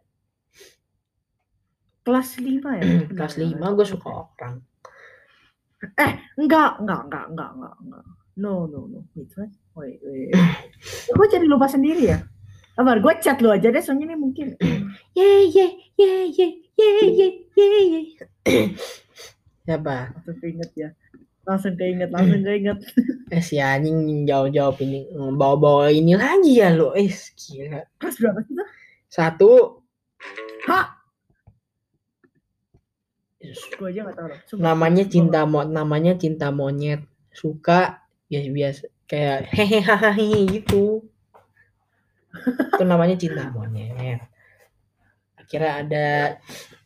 Kelas 5 ya? kelas Benar, 5 benar. gue suka orang. Enggak, enggak, enggak, enggak, enggak, enggak. No, no, no. Wait, what? Wait, wait. gue jadi lupa sendiri ya. Apa, gue chat lu aja deh, soalnya ini mungkin. Ye ye ye ye ye ye ye ye. Siapa? Langsung keinget ya. Langsung keinget, langsung keinget. Eh si anjing jawab-jawab ini bawa-bawa ini lagi ya lo. Eh gila. Kelas berapa sih tuh? Satu. Hah? Gue aja gak tau loh. Namanya cinta mo namanya cinta monyet suka ya biasa kayak hehehe gitu. Itu namanya cinta monyet. Akhirnya ada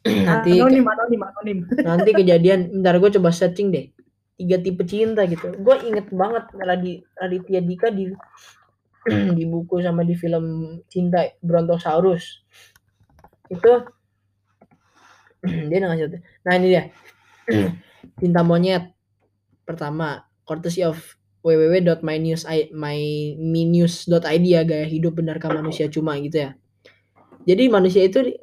nanti Anonim, anonim, anonim. nanti kejadian ntar gue coba searching deh. Tiga tipe cinta gitu. Gue inget banget Radi Raditya Dika di di buku sama di film cinta Brontosaurus. Itu dia tau. nah ini dia. Cinta monyet. Pertama courtesy of www.mynews.id ya gaya hidup benarkah manusia cuma gitu ya. Jadi manusia itu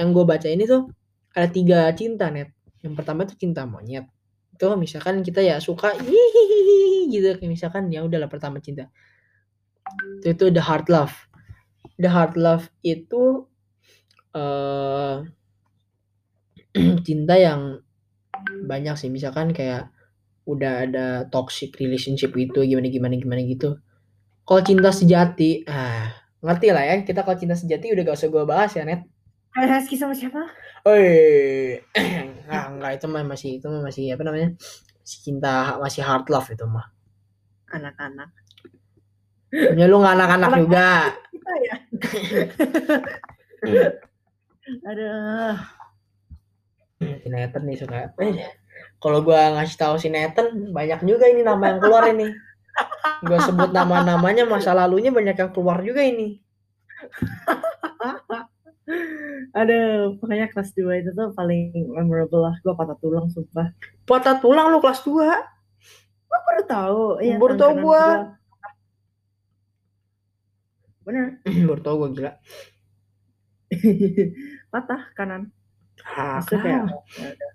yang gue baca ini tuh ada tiga cinta net yang pertama tuh cinta monyet. Itu misalkan kita ya suka gitu. Misalkan ya udahlah pertama cinta. Itu itu the hard love. The hard love itu eh cinta yang banyak sih. Misalkan kayak udah ada toxic relationship itu gimana gimana gimana gitu kalau cinta sejati ah ngerti lah ya kita kalau cinta sejati udah gak usah gue bahas ya net Husky sama siapa? Oi, nggak nggak itu mah masih itu mah masih apa namanya masih cinta masih hard love itu mah Anak-anak. ya lu nggak anak-anak Anak- juga Kita ya. Aduh. nih suka eh, kalau gua ngasih tahu si Nathan banyak juga ini nama yang keluar ini gua sebut nama-namanya masa lalunya banyak yang keluar juga ini Aduh, pokoknya kelas 2 itu tuh paling memorable lah. Gue patah tulang, sumpah. patah tulang lu kelas 2 Gue baru tahu. Iya, Baru tangan tahu gua. Bener. baru tau gua gila patah kanan. ah, kayak, ya.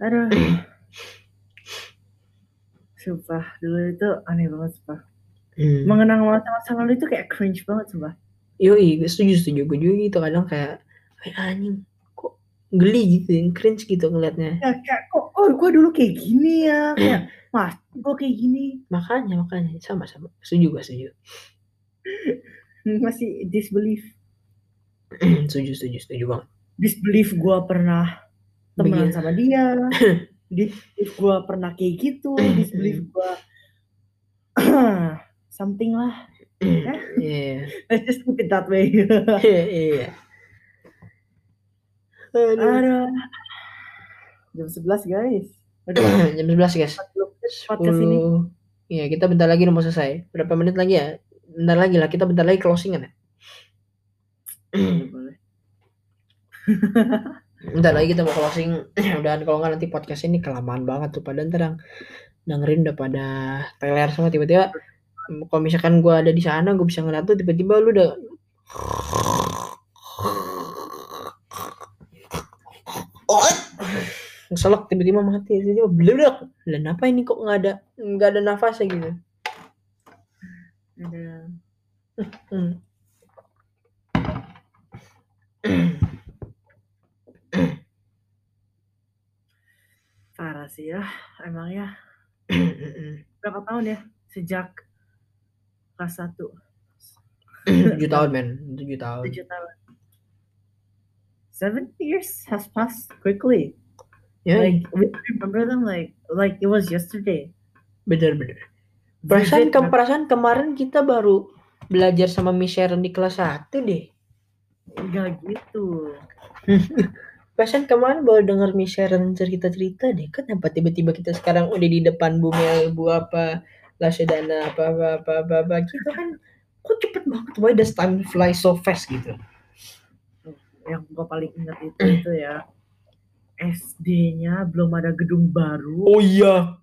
Aduh. Sumpah, dulu itu aneh banget, sumpah. Hmm. Mengenang masa-masa lalu itu kayak cringe banget, sumpah. Yoi, setuju setuju gue juga gitu kadang kayak "Ay, anjing kok geli gitu cringe gitu ngeliatnya Ya, kayak, kok, oh gue dulu kayak gini ya. Kayak, mas, gue kayak gini. makanya makanya sama sama setuju gue setuju Masih disbelief. setuju setuju setuju banget Disbelief gue pernah temenan Begini. sama dia. Disbelief gue pernah kayak gitu. Disbelief gue something lah. iya Let's just keep it that way. iya Aduh. Aduh. Jam 11 guys. Aduh, jam 11 guys 40 podcast ini. 10 Iya kita bentar lagi mau selesai berapa menit lagi ya bentar lagi lah kita bentar lagi closingan ya boleh. Bentar lagi kita mau closing. Udahan kalau nggak nanti podcast ini kelamaan banget tuh pada ntar yang dengerin udah pada teler semua tiba-tiba kalau misalkan gua ada di sana gue bisa ngeliat tuh tiba-tiba lu udah Selek tiba-tiba mati tiba-tiba beledak dan apa ini kok nggak ada nggak ada nafasnya gitu? Aduh. Hmm. Parah sih ya. Emang ya. Berapa tahun ya? Sejak kelas 1. tujuh tahun men tujuh tahun 7 tahun. Seven years has passed quickly. Ya, Like we remember them like like it was yesterday. bener-bener. Perasaan, Vivid ke, perasaan kemarin kita baru belajar sama Miss Sharon di kelas 1 deh. Enggak gitu. Perasaan kemarin baru denger Sharon cerita-cerita deh. Kenapa tiba-tiba kita sekarang udah di depan Bu Mel, Bu apa, Lasedana, apa, apa, apa, apa, apa, gitu kan. Kok cepet banget, why does time fly so fast gitu. Yang gua paling ingat itu itu ya. SD-nya belum ada gedung baru. Oh iya.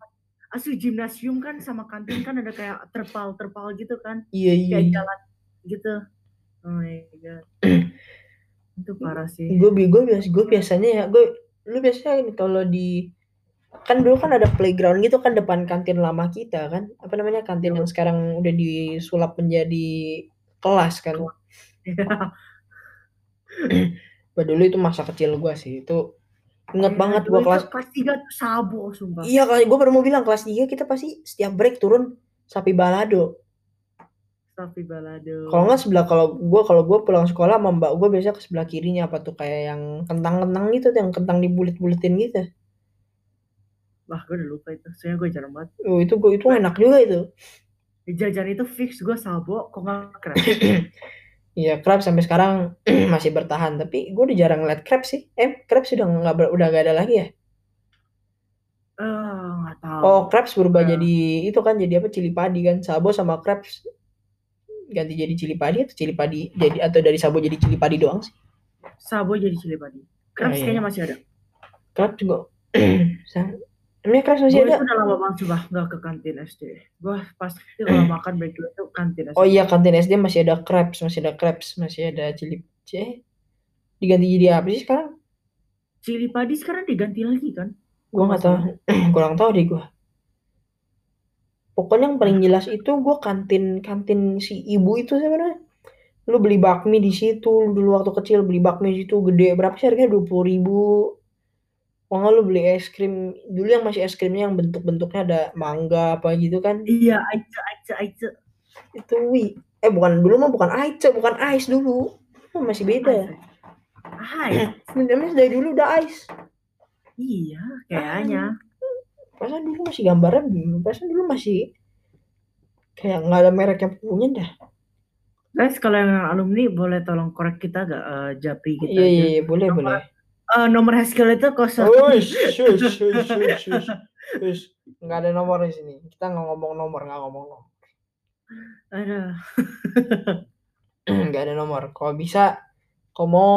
Asli gimnasium kan sama kantin kan ada kayak terpal-terpal gitu kan. Iya, iya. Kayak jalan gitu. Oh my god. itu parah sih. gue gue biasa gue biasanya ya gue lu biasanya ini kalau di kan dulu kan ada playground gitu kan depan kantin lama kita kan apa namanya kantin yang sekarang udah disulap menjadi kelas kan. Bah, dulu itu masa kecil gue sih itu inget banget gue kelas kelas 3 tuh sabo sumpah. iya kali gue baru mau bilang kelas 3 kita pasti setiap break turun sapi balado Kalau nggak sebelah kalau gue kalau gue pulang sekolah sama mbak gue biasa ke sebelah kirinya apa tuh kayak yang kentang-kentang gitu yang kentang dibulit-bulitin gitu Wah, gue udah lupa itu. Soalnya gue jarang banget. Oh, itu gue itu enak juga itu. Di jajan itu fix gue sabo, kok nggak keren. Iya, crab sampai sekarang masih bertahan, tapi gue udah jarang ngeliat crab sih. Eh, crab sudah nggak ber- udah gak ada lagi ya? Eh, nggak tahu. Oh, crabs berubah Ya. jadi itu kan jadi apa? Cili padi kan. Sabo sama crabs ganti jadi cili padi atau cili padi jadi atau dari sabo jadi cili padi doang sih. Sabo jadi cili padi. Crabs iya. kayaknya masih ada. Crabs juga. Emangnya crabs masih Gue ada? itu udah lama banget coba nggak ke kantin SD. Gue pasti kalau makan break dulu itu kantin SD. Oh iya, kantin SD masih ada crabs, masih ada crabs, masih ada cili eh diganti jadi apa sih sekarang? Cili padi sekarang diganti lagi kan? Gua nggak tahu, kurang tahu deh gua. Pokoknya yang paling jelas itu gua kantin kantin si ibu itu sebenarnya. Lu beli bakmi di situ, lu dulu waktu kecil beli bakmi di situ gede berapa sih harganya dua puluh ribu. Oh nggak lu beli es krim dulu yang masih es krimnya yang bentuk-bentuknya ada mangga apa gitu kan? Iya, aice, aice, aice. Itu wi. Eh bukan dulu mah bukan ice, bukan ice dulu. Oh, masih beda ya. Hai, Namanya dari dulu udah ice. iya, kayaknya. Perasaan dulu masih gambaran, perasaan dulu masih kayak nggak ada merek yang punya dah. Guys, kalau yang alumni boleh tolong korek kita gak eh, japri kita? Iya iya iya, boleh Nomor- boleh. Eh, nomor Haskell itu kosong. Ush. Nggak ada nomor di sini. Kita nggak ngomong nomor, nggak ngomong nomor. Aduh. Nggak ada nomor. Kalau bisa, kalau mau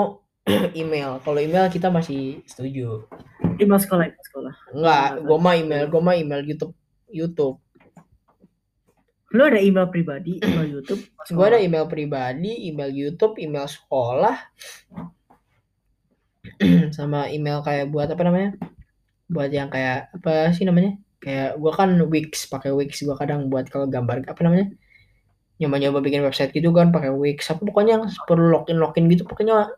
email. Kalau email kita masih setuju. Email sekolah, email sekolah. Enggak, gua mah email, gua mah email YouTube. YouTube. Lu ada email pribadi, email YouTube? Gua ada email pribadi, email YouTube, email sekolah, sama email kayak buat apa namanya? Buat yang kayak apa sih namanya? Kayak gua kan Wix, pakai Wix gua kadang buat kalau gambar apa namanya? Nyoba-nyoba bikin website gitu kan pakai Wix. Apa pokoknya yang perlu login login gitu pokoknya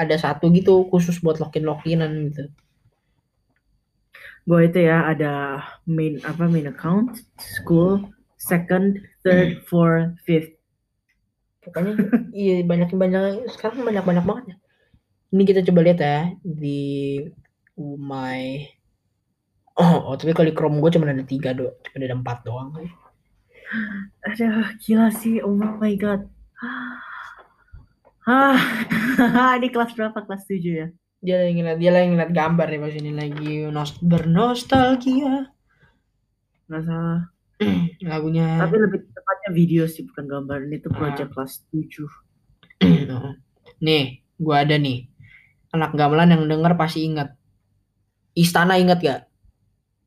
ada satu gitu khusus buat login loginan gitu. Gue itu ya ada main apa main account, school, second, third, fourth, fifth. Pokoknya iya banyak banyak sekarang banyak banyak banget ya. Ini kita coba lihat ya di my oh, oh tapi kalau di Chrome gue cuma ada tiga do, cuma ada empat doang. Aduh, gila sih. Oh my god. Ah, ini kelas berapa? Kelas 7 ya? Dia lagi ngeliat dia lagi ngeliat gambar nih pas ini lagi nos, bernostalgia Nggak salah. lagunya. Tapi lebih tepatnya video sih, bukan gambar. Ini tuh project kelas 7. Oh. nih, gua ada nih anak gamelan yang denger pasti ingat. Istana ingat gak?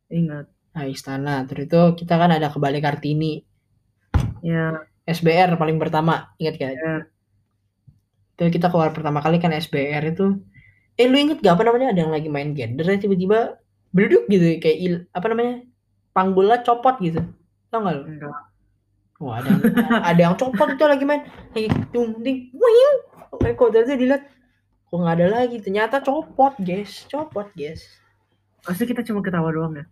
Ingat. Nah, Istana. Terus itu kita kan ada kebalik Kartini. Ya, SBR paling pertama, ingat gak? ya. Kita keluar pertama kali kan SBR itu. Eh lu inget gak apa namanya ada yang lagi main gender ya tiba-tiba berduduk gitu kayak il, apa namanya panggulnya copot gitu. Tau gak lu? Enggak. Oh ada yang, ada yang copot itu lagi main lagi dung ding wing. Eh kok dari dilihat kok nggak ada lagi ternyata copot guys copot guys Pasti kita cuma ketawa doang ya.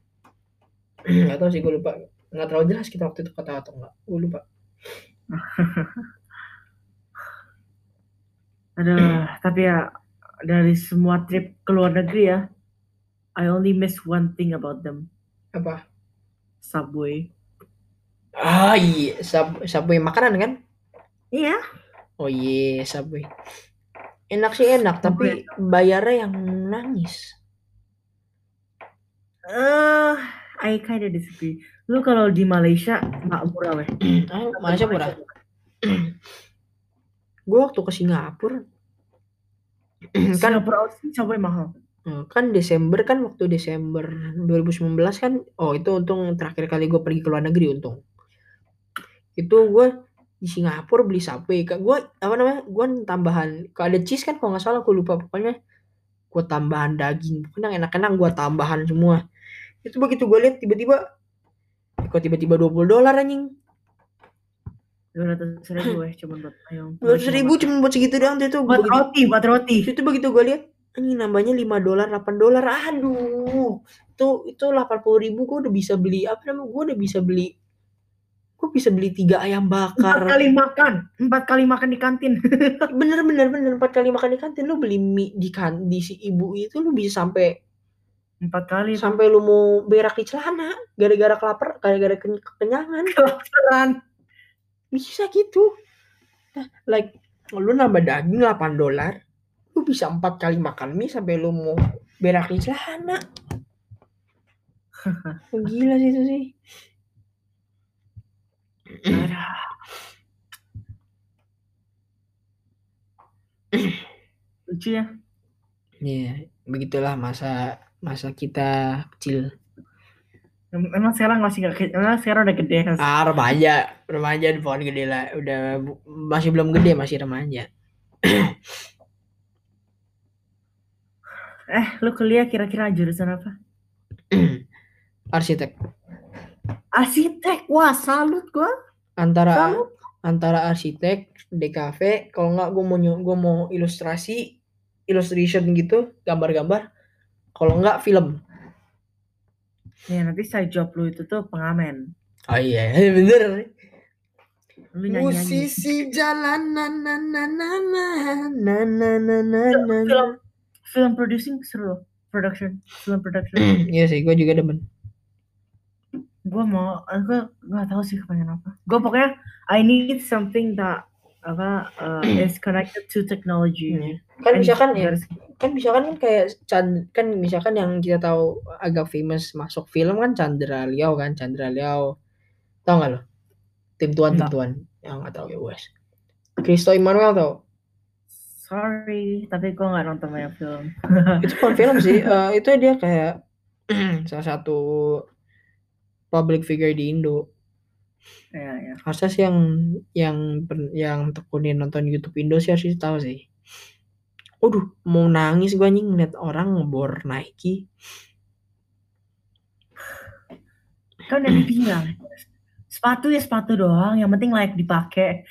nggak tahu sih gue lupa nggak terlalu jelas kita waktu itu kata atau enggak gue lupa Aduh, tapi ya dari semua trip ke luar negeri ya, I only miss one thing about them. Apa? Subway. Ah iya, sub, Subway makanan kan? Iya. Oh iya, Subway. Enak sih enak, tapi bayarnya yang nangis. Eh, I kinda disagree. Lu kalau di Malaysia nggak murah weh. Ah, Malaysia murah. Gue waktu ke Singapura kan Singapura Aussie Subway mahal. eh, kan Desember kan waktu Desember 2019 kan oh itu untung terakhir kali gue pergi ke luar negeri untung. Itu gue di Singapura beli Subway gue apa namanya gue tambahan kalau ada cheese kan kalau nggak salah gue lupa pokoknya. Gue tambahan daging pokoknya enak-enak gue tambahan semua. Itu begitu gue lihat tiba-tiba kok tiba-tiba 20 dolar anjing Dua ratus ribu weh cuma buat ayam. dua ribu cuma buat segitu doang tuh itu buat begitu, roti, buat roti. itu begitu gue lihat anjing nambahnya 5 dolar 8 dolar aduh itu itu 80 ribu gue udah bisa beli apa namanya gue udah bisa beli gue bisa beli tiga ayam Empat bakar kali makan, empat kali makan di kantin. bener bener bener empat kali makan di kantin lu beli mie di kan di si ibu itu lu bisa sampai Empat kali sampai lu mau berak di celana gara-gara kelaper gara-gara keny- kenyangan kelaparan. Bisa gitu Nah, like lu nambah daging 8 dolar lu bisa empat kali makan mie sampai lu mau berak di celana gila sih itu sih Lucu ya. Iya, begitulah masa masa kita kecil. Em- Emang sekarang masih gak emang sekarang udah gede kan? Ah, remaja, remaja di pohon gede lah. Udah masih belum gede, masih remaja. Eh, lu kuliah kira-kira jurusan apa? Arsitek. Arsitek. Wah, salut gua. Antara Salut. antara arsitek, DKV, kalau nggak gue mau gua mau ilustrasi, illustration gitu, gambar-gambar. Kalau nggak film. Ya, nanti saya job lu itu tuh pengamen. Oh iya, bener. Lu. Musisi jalanan na na na na na na na na na. Film, film producing seru loh. Production, film production. Iya sih, gue juga demen. gue mau, gue gak tahu sih kepengen apa. Gue pokoknya I need something that apa uh, is connected to technology. Iya. Kan And misalkan ya, kan misalkan kan kayak Chan, kan misalkan yang kita tahu agak famous masuk film kan Chandra Liao kan Chandra Liao tau nggak lo tim tuan tim Nggak. tuan yang nggak tahu ya wes Kristo Immanuel tau Sorry, tapi gue gak nonton banyak film. itu bukan film sih eh, itu dia kayak salah satu public figure di Indo ya, ya. harusnya sih yang yang yang tekunin nonton YouTube Indo sih harus tahu sih Waduh, mau nangis gue anjing ngeliat orang ngebor Nike. Kan udah dibilang. Sepatu ya sepatu doang, yang penting layak dipakai.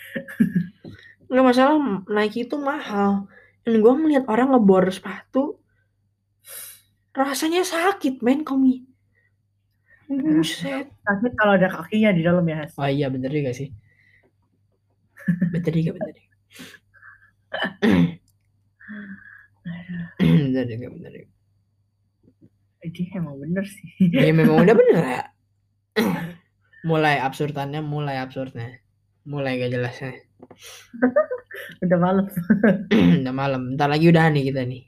Nggak masalah Nike itu mahal. Dan gue ngeliat orang ngebor sepatu, rasanya sakit men komi. Buset. Tapi kalau ada kakinya di dalam ya, Has. Oh iya bener juga sih. Bener juga, bener juga. bener juga, bener juga. Jadi emang bener sih. Ya memang udah bener ya. mulai absurdannya, mulai absurdnya. Mulai gak jelasnya. Udah malam. udah malam. Bentar lagi udah nih kita nih.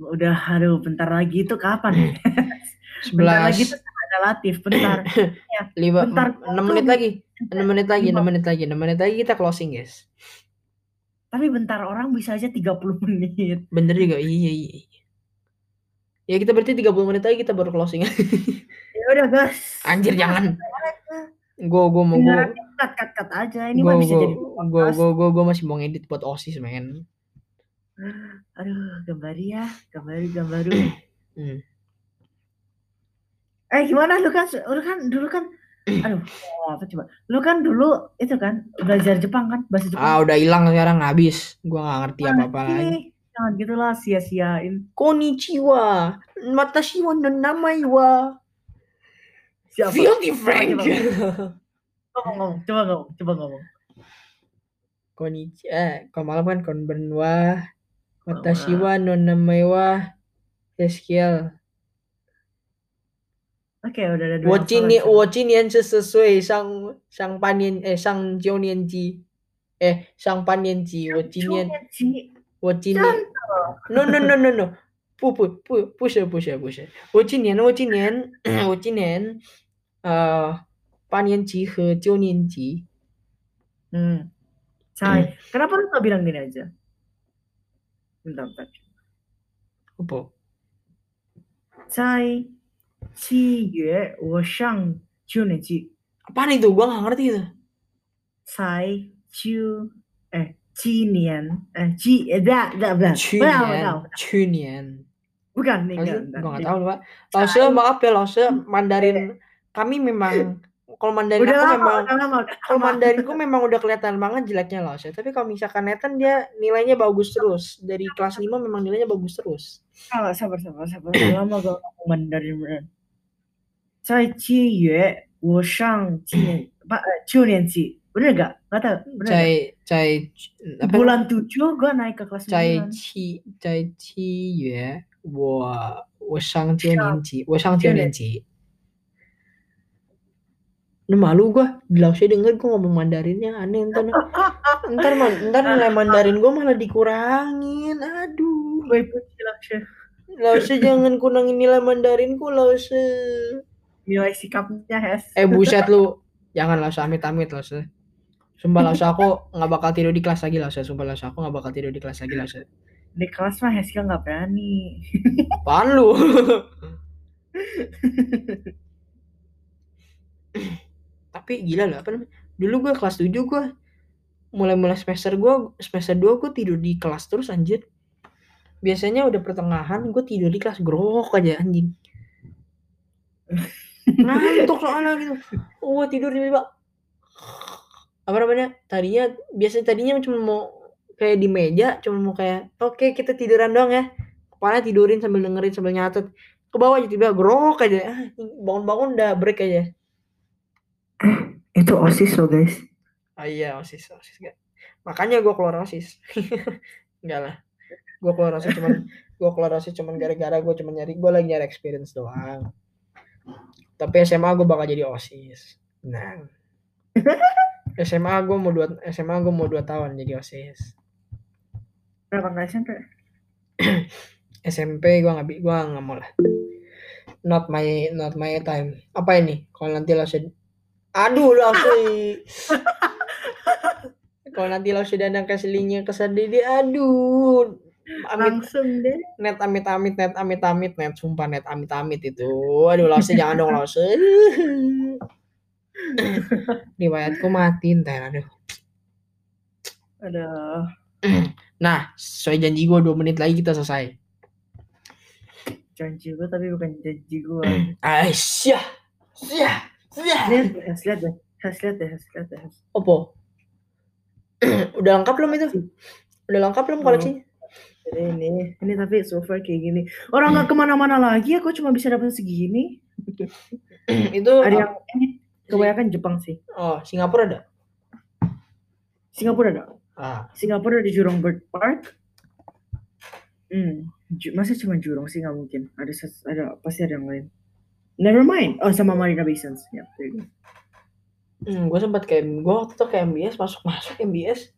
Udah, aduh, bentar lagi itu kapan? bentar lagi 11 itu ada Latif, bentar. lima bentar, enam menit lagi enam menit lagi enam menit lagi enam menit lagi kita closing guys Tapi bentar orang bisa aja 30 menit. bener juga iya iya iya. ya kita berarti 30 menit lagi kita baru closing Ya udah, guys. anjir jangan gue gue mau gue Dengarannya cut cut cut aja. Ini gue mah bisa gue jadi gue gue gue gue masih mau ngedit buat osis men Aduh, gambar ya, gambar gambar. Hmm. Eh gimana? Lu kan lu kan dulu kan aduh apa coba? Lu kan dulu itu kan belajar Jepang kan bahasa Jepang. Ah udah hilang sekarang habis. Gue nggak ngerti apa apa lagi. Jangan gitulah sia-siain. Konnichiwa. Matashi wa no namai wa. Siapa? Filthy frank. Coba. Ngomong coba ngomong coba ngomong. Konnichiwa eh kalau malam kan konbanwa matashi wa no namai wa. Heskiel. OK，我我今年我今年十四岁，上上半年哎，上九年级，哎，上半年级，我今年,我今年，no no no no no，不不不不是不是不是，我今年我今年我今年，呃，八年级和九年级，嗯，在，可不能说别人的来着，等，不，在。七月我上九年级。 apaan itu gua nggak ngerti itu 才九哎，今年哎，几哎，不不不不，去不要不年要，去年 bukan nih 老师 kan. gua nggak tahu lupa 老师 maaf ya 老师 Mandarin kami memang kalau Mandarin Udah aku lama, memang udah lama, udah kalau lama. Mandarinku memang udah kelihatan banget jeleknya loh Shay. tapi kalau misalkan Nathan dia nilainya bagus terus dari kelas 5 memang nilainya bagus terus Ah, sabar sabar sabar, udah lama gak ngomong Mandarin beneran. 在七月我上几年八呃九年级，bener gak? Gak tau, bener gak? 在在apa Bulan tujuh gue naik ke kelas 在 9七在七月我我上九年级我上九年级 Nah, malu gua di Laosnya denger gua ngomong Mandarinnya aneh ntar ntar man- ntar nilai Mandarin gua malah dikurangin aduh Gue puji lah Chef. Laosnya jangan kurangin nilai Mandarinku Laosnya Nilai sikapnya Hes. Eh buset lu. Jangan lah amit-amit lah. Sumpah lah aku nggak bakal tidur di kelas lagi lah se. Sumpah lah aku nggak bakal tidur di kelas lagi lah se. Di kelas mah Heska gak berani. Apaan lu? Tapi gila lah apa namanya? Dulu gue kelas 7 gue mulai-mulai semester gue semester 2 gue tidur di kelas terus anjir. Biasanya udah pertengahan gue tidur di kelas grok aja anjing. Ngantuk soalnya gitu. Oh, tidur tiba-tiba apa namanya? Tadinya biasanya tadinya cuma mau kayak di meja, cuma mau kayak oke kita tiduran doang ya. Kepala tidurin sambil dengerin sambil nyatet. Ke bawah aja tiba grok aja. Ah, bangun-bangun udah break aja. Itu OSIS loh guys. Ah iya osis osis gak. Makanya gue keluar osis. Enggak lah. Gue keluar osis cuman gue keluar osis cuman gara-gara gue cuman nyari gue lagi nyari experience doang. Tapi SMA gue bakal jadi osis. Nah. SMA gue mau dua SMA gue mau dua tahun jadi osis. Berapa nggak SMP? SMP gue nggak gue nggak mau lah. Not my not my time. Apa ini? Kalau nanti lo sed... Aduh lo. Kalau nanti lo sudah ada keselinya kesedih aduh. Amit Langsung deh. net amit amit net amit amit net sumpah net amit amit itu. Aduh Lause jangan dong Lause. Riwayatku mati ntar aduh. Ada. Nah, sesuai janji gue 2 menit lagi kita selesai. Janji gue tapi bukan janji gue. Aisyah. Syah. Syah. lihat lihat deh. Hes, lihat deh, lihat deh. Opo. Udah lengkap belum itu? Udah lengkap belum koleksinya? Ini, ini tapi so far kayak gini. Orang nggak ke mana-mana lagi, aku cuma bisa dapat segini. itu Ada yang kebanyakan Jepang sih. oh Singapura ada. Singapura ada. Ah, Singapura di Jurong Bird Park. Hmm, masa cuma Jurong sih nggak mungkin. Ada ada pasti ada yang lain. Never mind. Oh sama Marina Bay Sands. Ya, go. hmm, gue sempat kayak gue waktu itu ke MBS masuk masuk MBS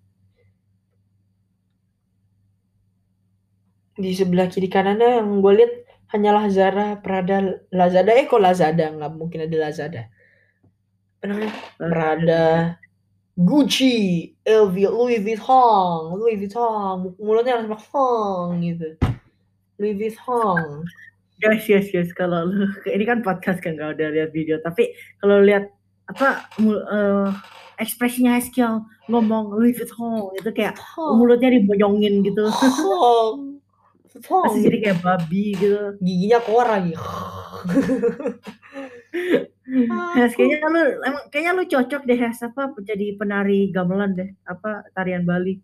di sebelah kiri kanannya yang gue lihat hanyalah Zara, Prada, Lazada. Eh kok Lazada nggak mungkin ada Lazada. Namanya? Prada, Gucci, LV, Louis Vuitton, Louis Vuitton, mulutnya harus Hong gitu. Louis Vuitton. Guys, guys, guys. Kalau lu ini kan podcast kan nggak udah lihat video. Tapi kalau lihat apa eh, ekspresinya Eskel ngomong Louis Vuitton itu kayak mulutnya diboyongin gitu. Vuitton. Pasti jadi kayak babi gitu. Giginya keluar lagi. Hes, kayaknya lu emang kayaknya lu cocok deh Hes apa jadi penari gamelan deh apa tarian Bali.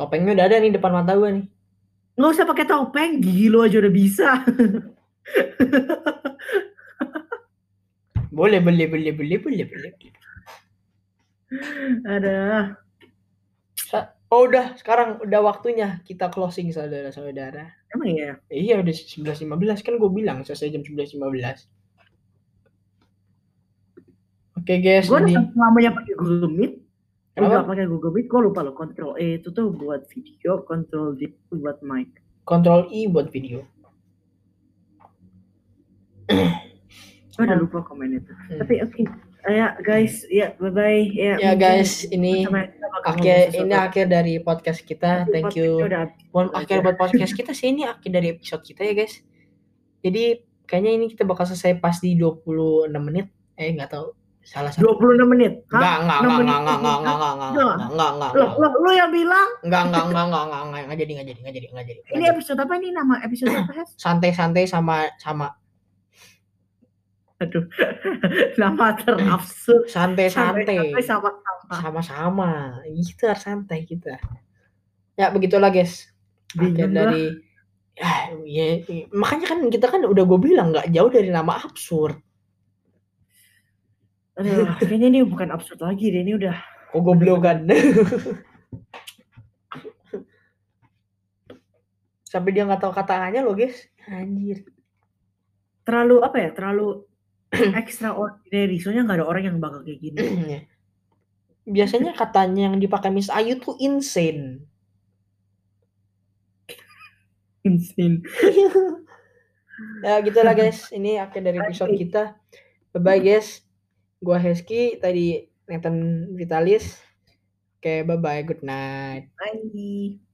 Topengnya udah ada nih depan mata gue nih. Nggak usah pakai topeng, gigi lu aja udah bisa. Boleh, boleh, boleh, boleh, boleh, boleh. Ada Oh udah, sekarang udah waktunya kita closing saudara-saudara. Emang iya? Iya udah 11.15 kan gue bilang selesai jam 11.15. Oke guys, Gue udah selamanya pakai Google Meet. Kenapa? nggak pakai Google Meet, gue lupa loh. Control E itu tuh buat video, Control D buat mic. Control I buat video. Gue udah lupa komen itu. Hmm. Tapi oke. Ya guys, ya bye bye. Ya, Ya guys, ini akhir ini akhir dari podcast kita. Thank you. Mohon akhir aja. buat podcast kita sih ini akhir dari episode kita ya guys. Jadi kayaknya ini kita bakal selesai pas di 26 menit. Eh nggak tahu. Salah satu. 26 menit. Enggak, enggak, 6 enggak, enggak, enggak, enggak, enggak, enggak, enggak, Enggak. enggak, enggak, enggak, Loh, loh, lu yang bilang enggak, enggak, enggak, enggak, enggak, enggak, enggak jadi, enggak jadi, enggak jadi, enggak jadi. ini episode apa ini nama episode apa? Santai-santai sama sama Aduh, nama terabsurd. santai-santai Santai sama-sama. sama-sama. Gitu harus santai kita. Ya begitulah guys. Lah. dari ya, ya, makanya kan kita kan udah gue bilang nggak jauh dari nama absurd. Aduh, kayaknya ini bukan absurd lagi deh, ini udah Kok goblokan. Sampai dia nggak tahu katanya loh guys. Anjir. terlalu apa ya? Terlalu extraordinary. Soalnya nggak ada orang yang bakal kayak gini. Ya. Biasanya katanya yang dipakai Miss Ayu tuh insane. Insane. ya gitulah guys. Ini akhir dari episode kita. Bye bye guys. Gua Heski tadi Nathan Vitalis. Oke, bye bye. Good night. Bye.